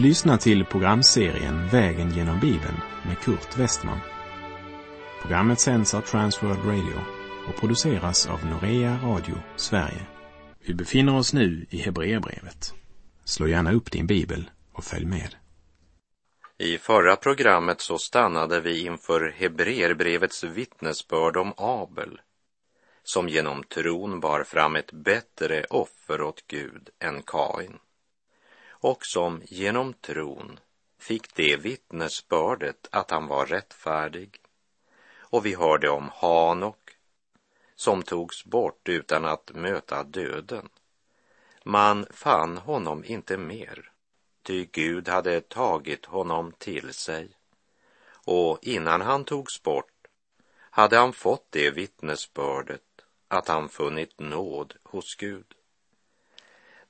Du lyssnar till programserien Vägen genom Bibeln med Kurt Westman. Programmet sänds av Transworld Radio och produceras av Norea Radio Sverige. Vi befinner oss nu i Hebreerbrevet. Slå gärna upp din bibel och följ med. I förra programmet så stannade vi inför Hebreerbrevets vittnesbörd om Abel, som genom tron bar fram ett bättre offer åt Gud än Kain och som genom tron fick det vittnesbördet att han var rättfärdig. Och vi hörde om Hanok som togs bort utan att möta döden. Man fann honom inte mer, ty Gud hade tagit honom till sig. Och innan han togs bort hade han fått det vittnesbördet att han funnit nåd hos Gud.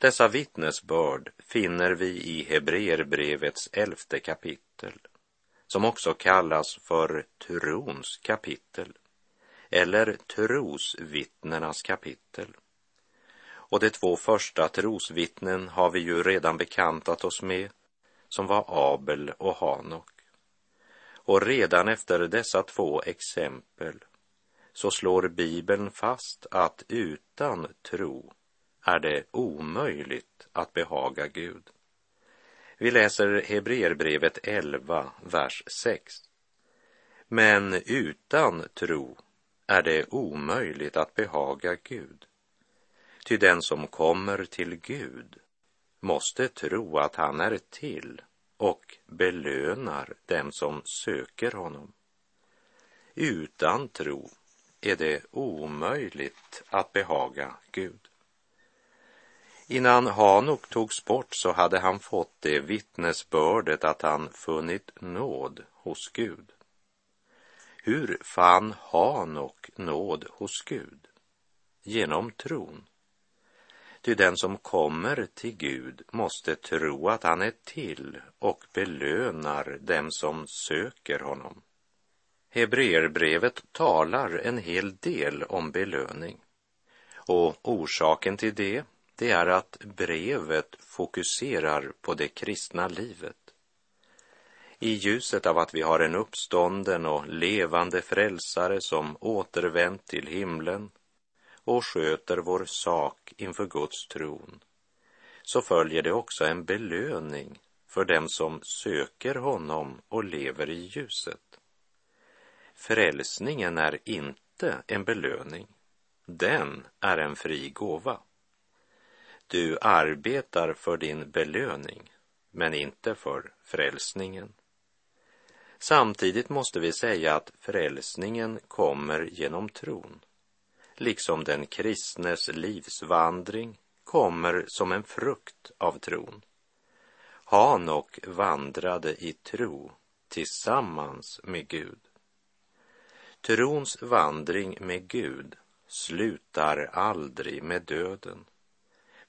Dessa vittnesbörd finner vi i Hebreerbrevets elfte kapitel, som också kallas för trons kapitel eller trosvittnenas kapitel. Och de två första trosvittnen har vi ju redan bekantat oss med, som var Abel och Hanok. Och redan efter dessa två exempel så slår Bibeln fast att utan tro är det omöjligt att behaga Gud. Vi läser Hebreerbrevet 11, vers 6. Men utan tro är det omöjligt att behaga Gud. Ty den som kommer till Gud måste tro att han är till och belönar dem som söker honom. Utan tro är det omöjligt att behaga Gud. Innan Hanok togs bort så hade han fått det vittnesbördet att han funnit nåd hos Gud. Hur fann Hanok nåd hos Gud? Genom tron. Ty den som kommer till Gud måste tro att han är till och belönar dem som söker honom. Hebreerbrevet talar en hel del om belöning och orsaken till det det är att brevet fokuserar på det kristna livet. I ljuset av att vi har en uppstånden och levande frälsare som återvänt till himlen och sköter vår sak inför Guds tron, så följer det också en belöning för dem som söker honom och lever i ljuset. Frälsningen är inte en belöning, den är en fri gåva. Du arbetar för din belöning, men inte för frälsningen. Samtidigt måste vi säga att frälsningen kommer genom tron, liksom den kristnes livsvandring kommer som en frukt av tron. Hanok vandrade i tro tillsammans med Gud. Trons vandring med Gud slutar aldrig med döden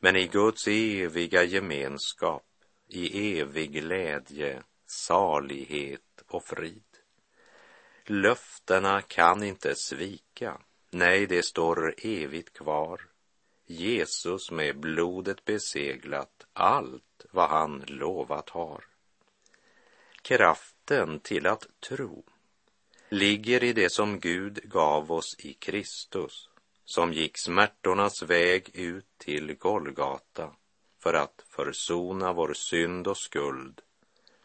men i Guds eviga gemenskap, i evig glädje, salighet och frid. Löftena kan inte svika, nej, det står evigt kvar. Jesus med blodet beseglat allt vad han lovat har. Kraften till att tro ligger i det som Gud gav oss i Kristus som gick smärtornas väg ut till Golgata för att försona vår synd och skuld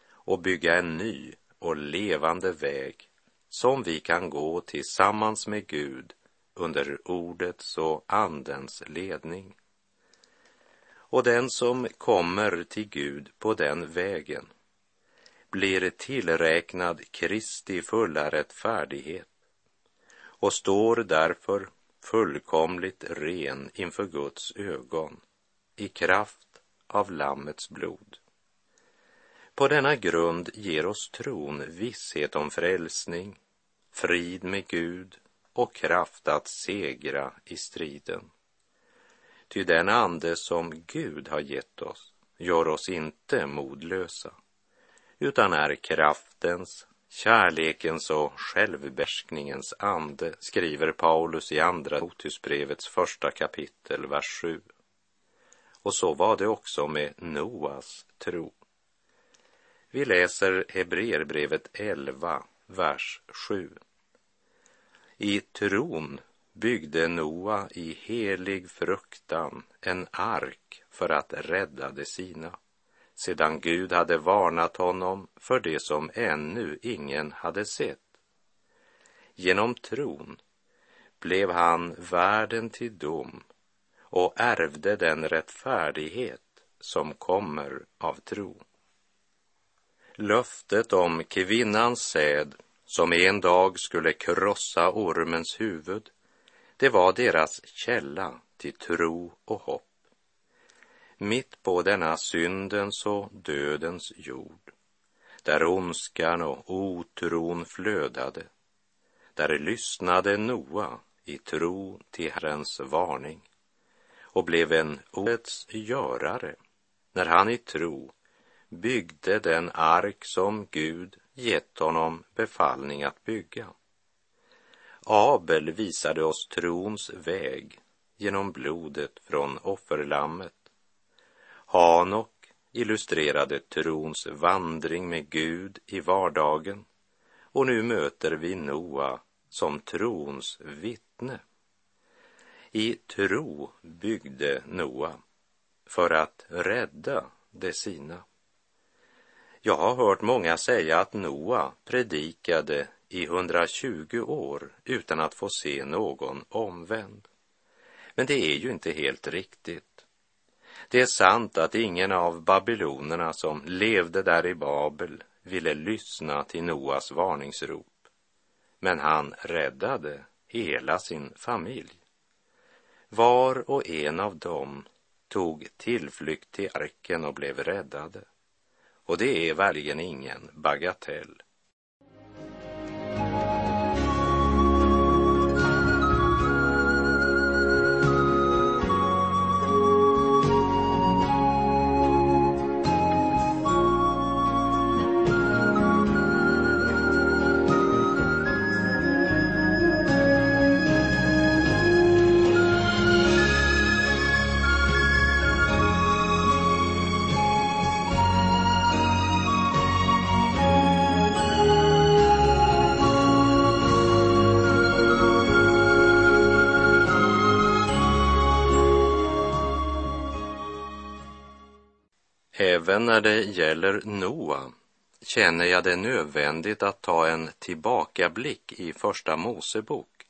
och bygga en ny och levande väg som vi kan gå tillsammans med Gud under ordets och andens ledning. Och den som kommer till Gud på den vägen blir tillräknad Kristi fulla rättfärdighet och står därför fullkomligt ren inför Guds ögon i kraft av Lammets blod. På denna grund ger oss tron visshet om frälsning, frid med Gud och kraft att segra i striden. Ty den ande som Gud har gett oss gör oss inte modlösa, utan är kraftens, Kärlekens och självbärskningens ande, skriver Paulus i Andra Motusbrevets första kapitel, vers 7. Och så var det också med Noas tro. Vi läser Hebreerbrevet 11, vers 7. I tron byggde Noa i helig fruktan en ark för att rädda de sina, sedan Gud hade varnat honom för det som ännu ingen hade sett. Genom tron blev han världen till dom och ärvde den rättfärdighet som kommer av tro. Löftet om kvinnans säd som en dag skulle krossa ormens huvud, det var deras källa till tro och hopp. Mitt på denna syndens och dödens jord, där ondskan och otron flödade, där lyssnade Noa i tro till Herrens varning och blev en ordets görare när han i tro byggde den ark som Gud gett honom befallning att bygga. Abel visade oss trons väg genom blodet från offerlammet. Hanok illustrerade trons vandring med Gud i vardagen och nu möter vi Noa som trons vittne. I tro byggde Noa för att rädda de sina. Jag har hört många säga att Noa predikade i 120 år utan att få se någon omvänd. Men det är ju inte helt riktigt. Det är sant att ingen av babylonerna som levde där i Babel ville lyssna till Noas varningsrop. Men han räddade hela sin familj. Var och en av dem tog tillflykt till arken och blev räddade. Och det är verkligen ingen bagatell. Även när det gäller Noa känner jag det nödvändigt att ta en tillbakablick i Första Mosebok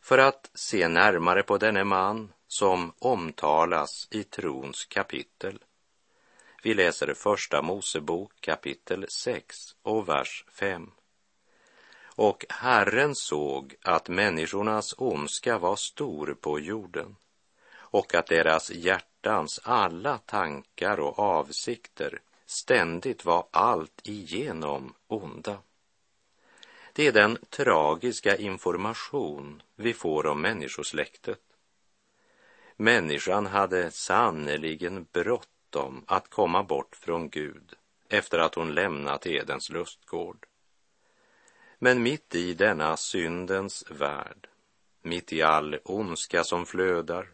för att se närmare på denne man som omtalas i trons kapitel. Vi läser Första Mosebok kapitel 6 och vers 5. Och Herren såg att människornas ondska var stor på jorden och att deras hjärta hjärtans alla tankar och avsikter ständigt var allt igenom onda. Det är den tragiska information vi får om människosläktet. Människan hade sannerligen bråttom att komma bort från Gud efter att hon lämnat Edens lustgård. Men mitt i denna syndens värld, mitt i all ondska som flödar,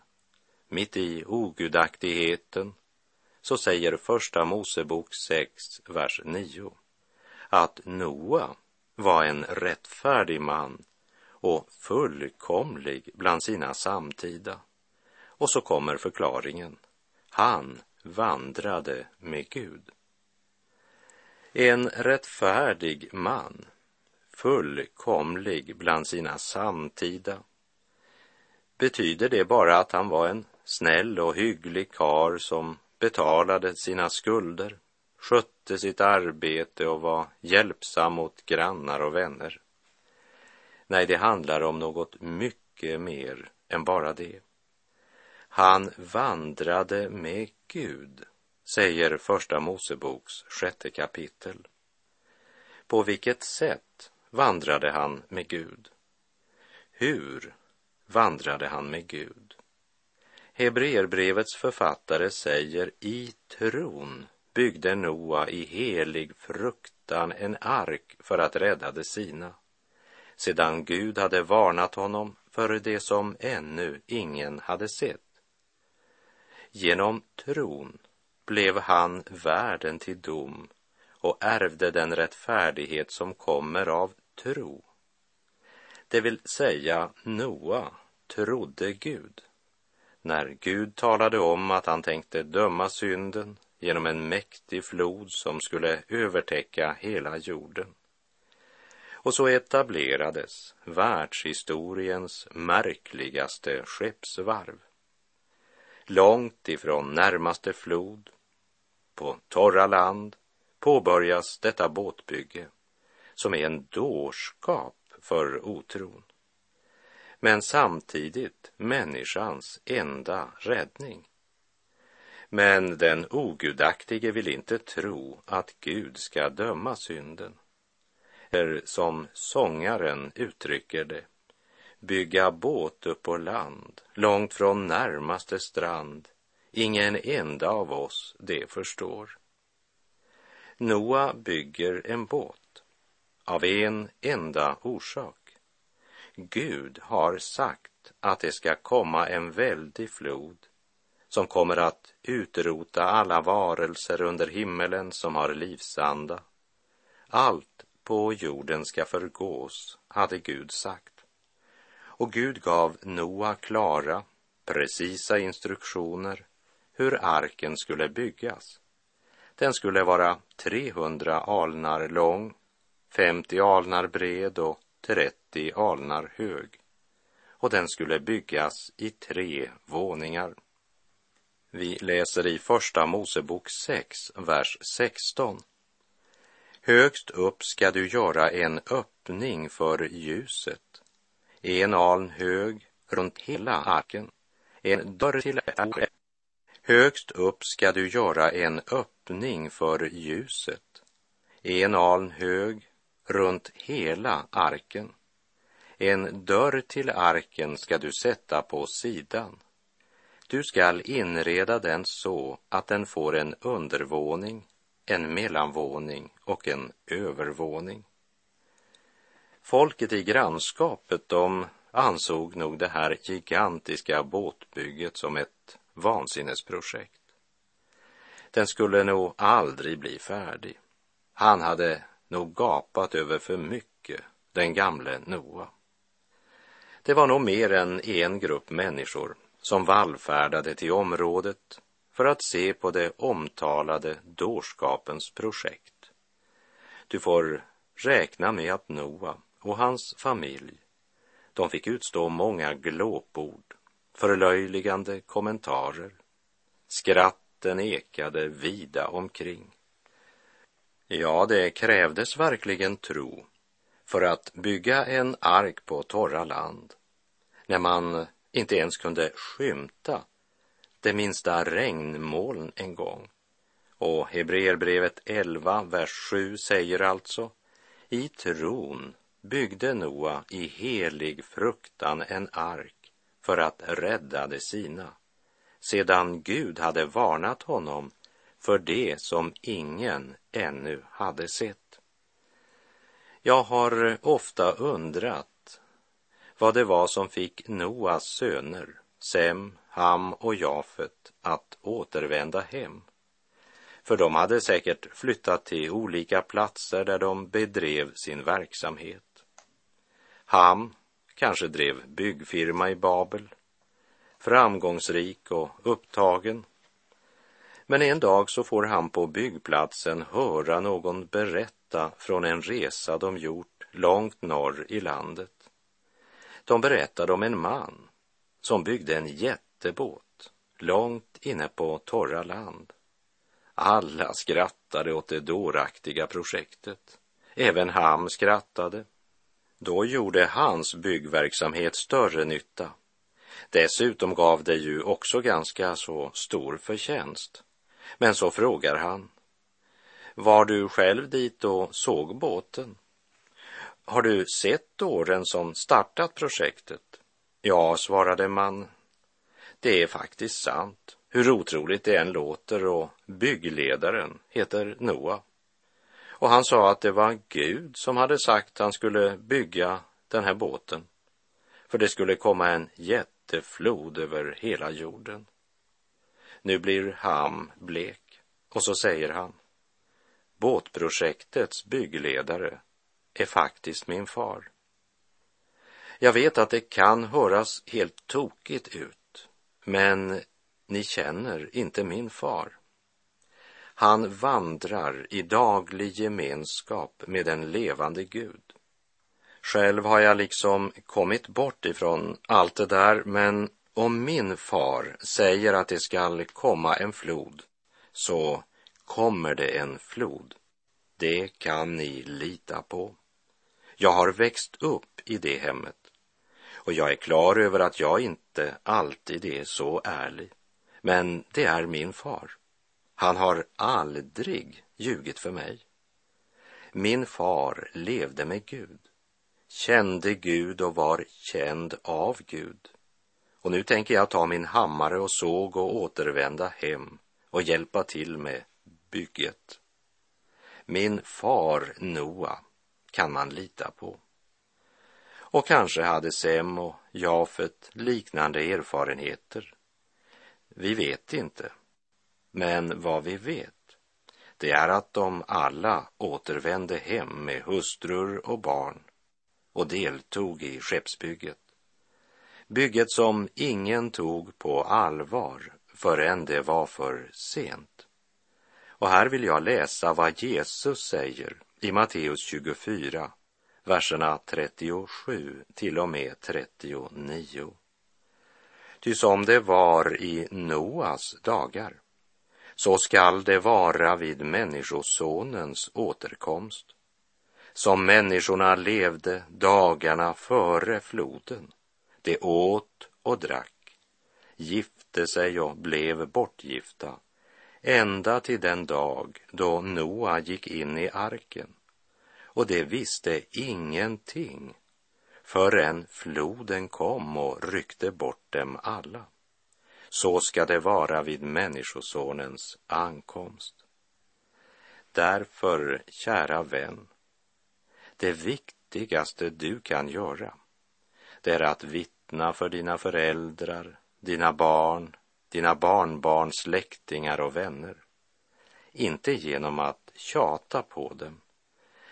mitt i ogudaktigheten, så säger Första Mosebok 6, vers 9, att Noa var en rättfärdig man och fullkomlig bland sina samtida. Och så kommer förklaringen. Han vandrade med Gud. En rättfärdig man, fullkomlig bland sina samtida. Betyder det bara att han var en snäll och hygglig kar som betalade sina skulder, skötte sitt arbete och var hjälpsam mot grannar och vänner. Nej, det handlar om något mycket mer än bara det. Han vandrade med Gud, säger Första Moseboks sjätte kapitel. På vilket sätt vandrade han med Gud? Hur vandrade han med Gud? Hebreerbrevets författare säger i tron byggde Noa i helig fruktan en ark för att rädda de sina, sedan Gud hade varnat honom för det som ännu ingen hade sett. Genom tron blev han värden till dom och ärvde den rättfärdighet som kommer av tro. Det vill säga, Noa trodde Gud. När Gud talade om att han tänkte döma synden genom en mäktig flod som skulle övertäcka hela jorden. Och så etablerades världshistoriens märkligaste skeppsvarv. Långt ifrån närmaste flod, på torra land, påbörjas detta båtbygge som är en dårskap för otron. Men samtidigt människans enda räddning. Men den ogudaktige vill inte tro att Gud ska döma synden. Eller som sångaren uttrycker det, bygga båt upp på land, långt från närmaste strand. Ingen enda av oss det förstår. Noa bygger en båt av en enda orsak. Gud har sagt att det ska komma en väldig flod som kommer att utrota alla varelser under himmelen som har livsanda. Allt på jorden ska förgås, hade Gud sagt. Och Gud gav Noa klara, precisa instruktioner hur arken skulle byggas. Den skulle vara 300 alnar lång, 50 alnar bred och 30 alnar hög. Och den skulle byggas i tre våningar. Vi läser i Första Mosebok 6, vers 16. Högst upp ska du göra en öppning för ljuset, en aln hög runt hela arken, en dörr till arken. Högst upp ska du göra en öppning för ljuset, en aln hög runt hela arken. En dörr till arken ska du sätta på sidan du skall inreda den så att den får en undervåning, en mellanvåning och en övervåning. Folket i grannskapet, de ansåg nog det här gigantiska båtbygget som ett vansinnesprojekt. Den skulle nog aldrig bli färdig. Han hade nog gapat över för mycket, den gamle Noa. Det var nog mer än en grupp människor som vallfärdade till området för att se på det omtalade dårskapens projekt. Du får räkna med att Noa och hans familj, de fick utstå många glåpord, förlöjligande kommentarer. Skratten ekade vida omkring. Ja, det krävdes verkligen tro för att bygga en ark på torra land när man inte ens kunde skymta det minsta regnmoln en gång. Och Hebreerbrevet 11, vers 7 säger alltså I tron byggde Noa i helig fruktan en ark för att rädda de sina, sedan Gud hade varnat honom för det som ingen ännu hade sett. Jag har ofta undrat vad det var som fick Noas söner, Sem, Ham och Jafet, att återvända hem. För de hade säkert flyttat till olika platser där de bedrev sin verksamhet. Ham kanske drev byggfirma i Babel, framgångsrik och upptagen. Men en dag så får han på byggplatsen höra någon berätta från en resa de gjort långt norr i landet. De berättade om en man som byggde en jättebåt långt inne på torra land. Alla skrattade åt det dåraktiga projektet. Även Ham skrattade. Då gjorde hans byggverksamhet större nytta. Dessutom gav det ju också ganska så stor förtjänst. Men så frågar han. Var du själv dit och såg båten? Har du sett åren som startat projektet? Ja, svarade man. Det är faktiskt sant, hur otroligt det än låter och byggledaren heter Noa. Och han sa att det var Gud som hade sagt han skulle bygga den här båten. För det skulle komma en jätteflod över hela jorden. Nu blir Ham blek och så säger han båtprojektets byggledare är faktiskt min far. Jag vet att det kan höras helt tokigt ut, men ni känner inte min far. Han vandrar i daglig gemenskap med den levande Gud. Själv har jag liksom kommit bort ifrån allt det där, men om min far säger att det skall komma en flod, så kommer det en flod. Det kan ni lita på. Jag har växt upp i det hemmet och jag är klar över att jag inte alltid är så ärlig. Men det är min far. Han har aldrig ljugit för mig. Min far levde med Gud, kände Gud och var känd av Gud. Och nu tänker jag ta min hammare och såg och återvända hem och hjälpa till med bygget. Min far Noa kan man lita på. Och kanske hade Sem och Jafet liknande erfarenheter. Vi vet inte. Men vad vi vet, det är att de alla återvände hem med hustrur och barn och deltog i skeppsbygget. Bygget som ingen tog på allvar förrän det var för sent. Och här vill jag läsa vad Jesus säger i Matteus 24, verserna 37 till och med 39. Ty som det var i Noas dagar, så skall det vara vid Människosonens återkomst. Som människorna levde dagarna före floden, de åt och drack, gifte sig och blev bortgifta, ända till den dag då Noa gick in i arken. Och de visste ingenting förrän floden kom och ryckte bort dem alla. Så ska det vara vid Människosonens ankomst. Därför, kära vän, det viktigaste du kan göra, det är att vittna för dina föräldrar, dina barn, dina barnbarns släktingar och vänner. Inte genom att tjata på dem,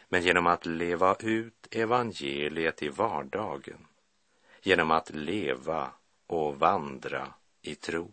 men genom att leva ut evangeliet i vardagen, genom att leva och vandra i tro.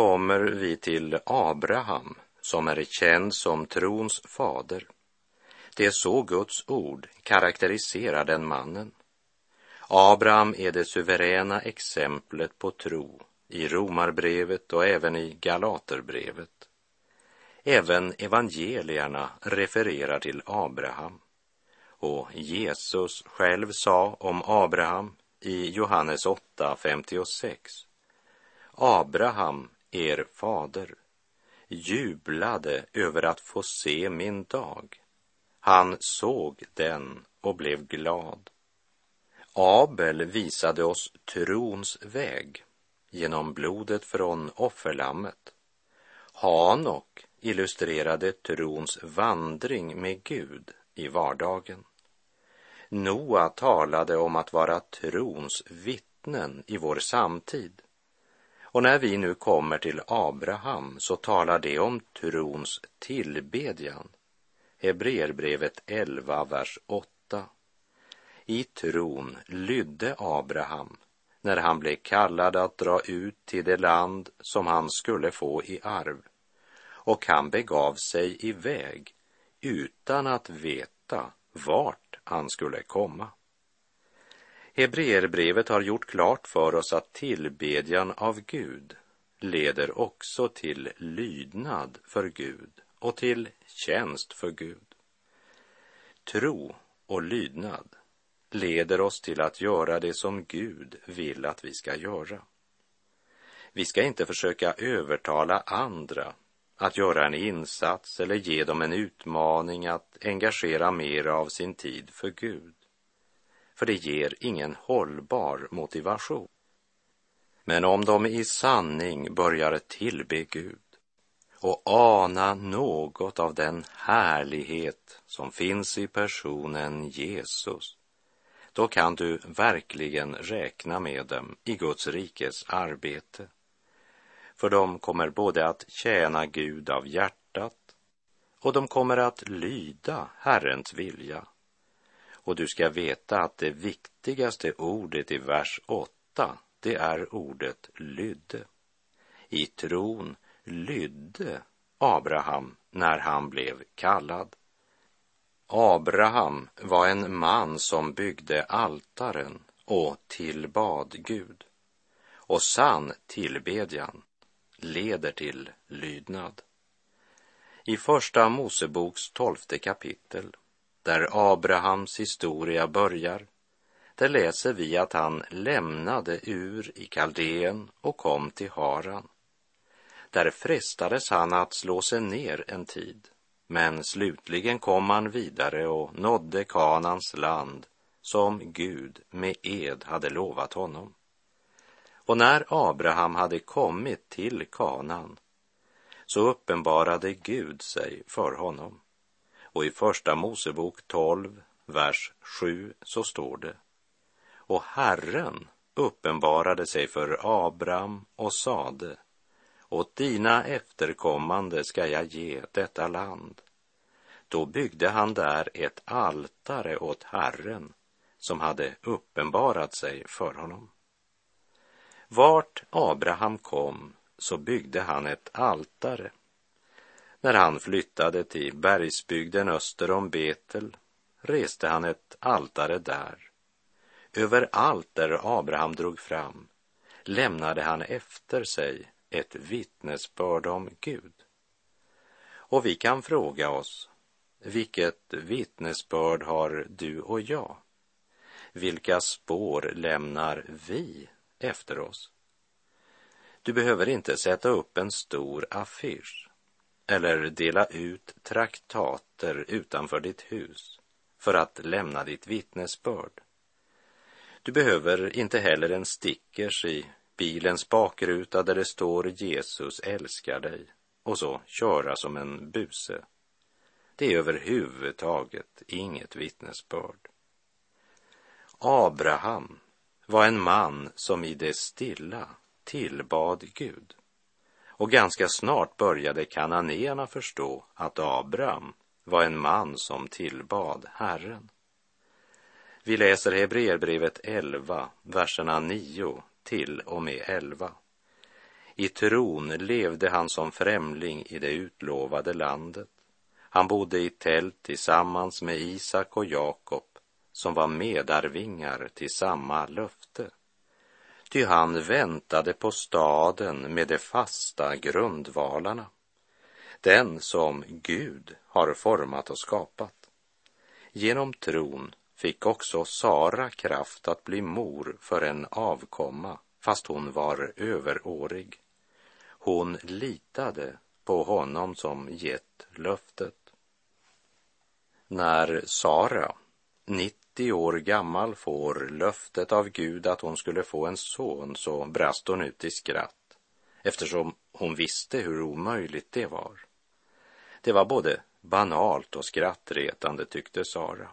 Kommer vi till Abraham som är känd som trons fader. Det är så Guds ord karaktäriserar den mannen. Abraham är det suveräna exemplet på tro i Romarbrevet och även i Galaterbrevet. Även evangelierna refererar till Abraham. Och Jesus själv sa om Abraham i Johannes 8.56 Abraham, er fader, jublade över att få se min dag. Han såg den och blev glad. Abel visade oss trons väg genom blodet från offerlammet. Hanok illustrerade trons vandring med Gud i vardagen. Noa talade om att vara trons vittnen i vår samtid. Och när vi nu kommer till Abraham så talar det om trons tillbedjan. Hebreerbrevet 11, vers 8. I tron lydde Abraham när han blev kallad att dra ut till det land som han skulle få i arv. Och han begav sig iväg utan att veta vart han skulle komma. Hebreerbrevet har gjort klart för oss att tillbedjan av Gud leder också till lydnad för Gud och till tjänst för Gud. Tro och lydnad leder oss till att göra det som Gud vill att vi ska göra. Vi ska inte försöka övertala andra att göra en insats eller ge dem en utmaning att engagera mer av sin tid för Gud. För det ger ingen hållbar motivation. Men om de i sanning börjar tillbe Gud och ana något av den härlighet som finns i personen Jesus, då kan du verkligen räkna med dem i Guds rikes arbete. För de kommer både att tjäna Gud av hjärtat och de kommer att lyda Herrens vilja. Och du ska veta att det viktigaste ordet i vers 8, det är ordet lydde. I tron lydde Abraham när han blev kallad. Abraham var en man som byggde altaren och tillbad Gud. Och sann tillbedjan leder till lydnad. I Första Moseboks tolfte kapitel, där Abrahams historia börjar, där läser vi att han lämnade Ur i Kaldén och kom till Haran. Där frestades han att slå sig ner en tid, men slutligen kom han vidare och nådde Kanans land som Gud med ed hade lovat honom. Och när Abraham hade kommit till Kanan så uppenbarade Gud sig för honom. Och i Första Mosebok 12, vers 7 så står det. Och Herren uppenbarade sig för Abraham och sade åt dina efterkommande ska jag ge detta land. Då byggde han där ett altare åt Herren som hade uppenbarat sig för honom. Vart Abraham kom så byggde han ett altare. När han flyttade till bergsbygden öster om Betel reste han ett altare där. Överallt där Abraham drog fram lämnade han efter sig ett vittnesbörd om Gud. Och vi kan fråga oss, vilket vittnesbörd har du och jag? Vilka spår lämnar vi efter oss? Du behöver inte sätta upp en stor affisch eller dela ut traktater utanför ditt hus för att lämna ditt vittnesbörd. Du behöver inte heller en stickers i bilens bakruta där det står Jesus älskar dig och så köra som en buse. Det är överhuvudtaget inget vittnesbörd. Abraham var en man som i det stilla tillbad Gud. Och ganska snart började kananéerna förstå att Abraham var en man som tillbad Herren. Vi läser Hebreerbrevet 11, verserna 9 till och med 11. I tron levde han som främling i det utlovade landet. Han bodde i tält tillsammans med Isak och Jakob som var medarvingar till samma löfte. Ty han väntade på staden med de fasta grundvalarna, den som Gud har format och skapat. Genom tron fick också Sara kraft att bli mor för en avkomma, fast hon var överårig. Hon litade på honom som gett löftet. När Sara, 90 år gammal, får löftet av Gud att hon skulle få en son så brast hon ut i skratt eftersom hon visste hur omöjligt det var. Det var både banalt och skrattretande tyckte Sara.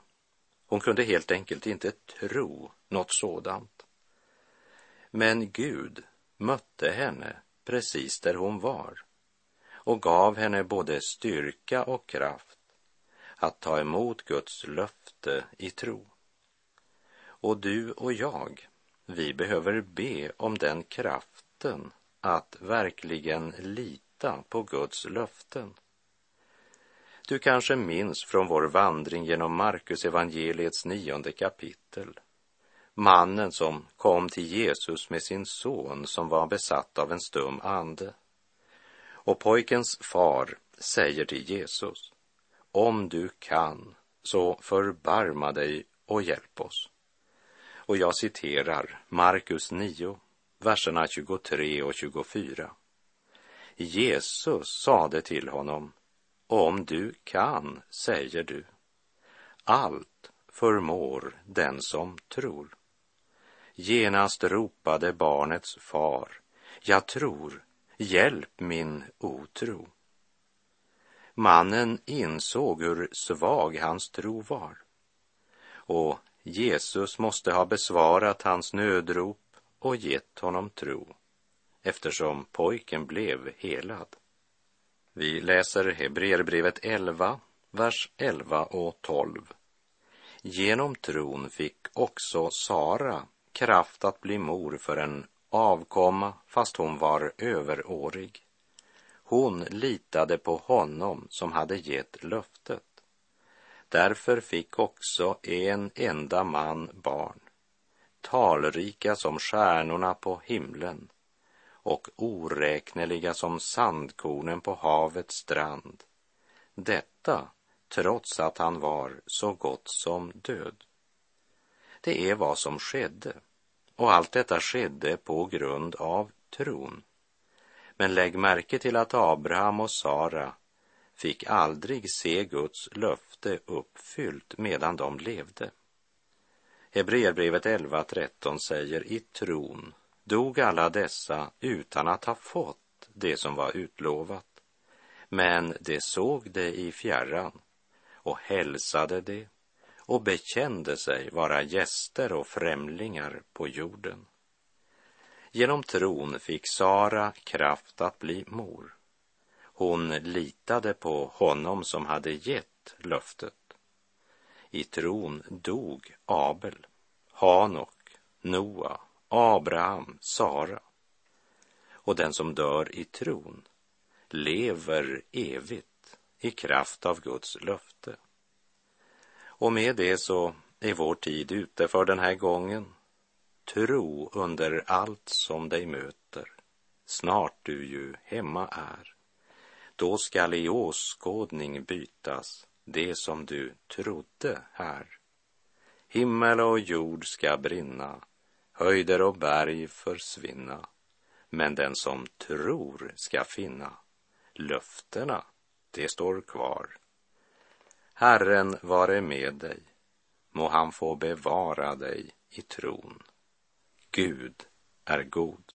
Hon kunde helt enkelt inte tro något sådant. Men Gud mötte henne precis där hon var och gav henne både styrka och kraft att ta emot Guds löfte i tro. Och du och jag, vi behöver be om den kraften att verkligen lita på Guds löften. Du kanske minns från vår vandring genom Markus evangeliets nionde kapitel mannen som kom till Jesus med sin son som var besatt av en stum ande. Och pojkens far säger till Jesus, om du kan, så förbarma dig och hjälp oss. Och jag citerar Markus 9, verserna 23 och 24. Jesus sade till honom, om du kan, säger du. Allt förmår den som tror. Genast ropade barnets far, jag tror, hjälp min otro. Mannen insåg hur svag hans tro var. Och Jesus måste ha besvarat hans nödrop och gett honom tro, eftersom pojken blev helad. Vi läser Hebreerbrevet 11, vers 11 och 12. Genom tron fick också Sara kraft att bli mor för en avkomma fast hon var överårig. Hon litade på honom som hade gett löftet. Därför fick också en enda man barn, talrika som stjärnorna på himlen och oräkneliga som sandkornen på havets strand. Detta trots att han var så gott som död. Det är vad som skedde och allt detta skedde på grund av tron. Men lägg märke till att Abraham och Sara fick aldrig se Guds löfte uppfyllt medan de levde. Hebreerbrevet 11.13 säger i tron dog alla dessa utan att ha fått det som var utlovat. Men de såg det i fjärran och hälsade det och bekände sig vara gäster och främlingar på jorden. Genom tron fick Sara kraft att bli mor. Hon litade på honom som hade gett löftet. I tron dog Abel, Hanok, Noa, Abraham, Sara. Och den som dör i tron lever evigt i kraft av Guds löfte. Och med det så är vår tid ute för den här gången. Tro under allt som dig möter, snart du ju hemma är. Då skall i åskådning bytas det som du trodde här. Himmel och jord ska brinna, höjder och berg försvinna, men den som tror ska finna löftena, det står kvar. Herren vare med dig, må han få bevara dig i tron. Gud är god.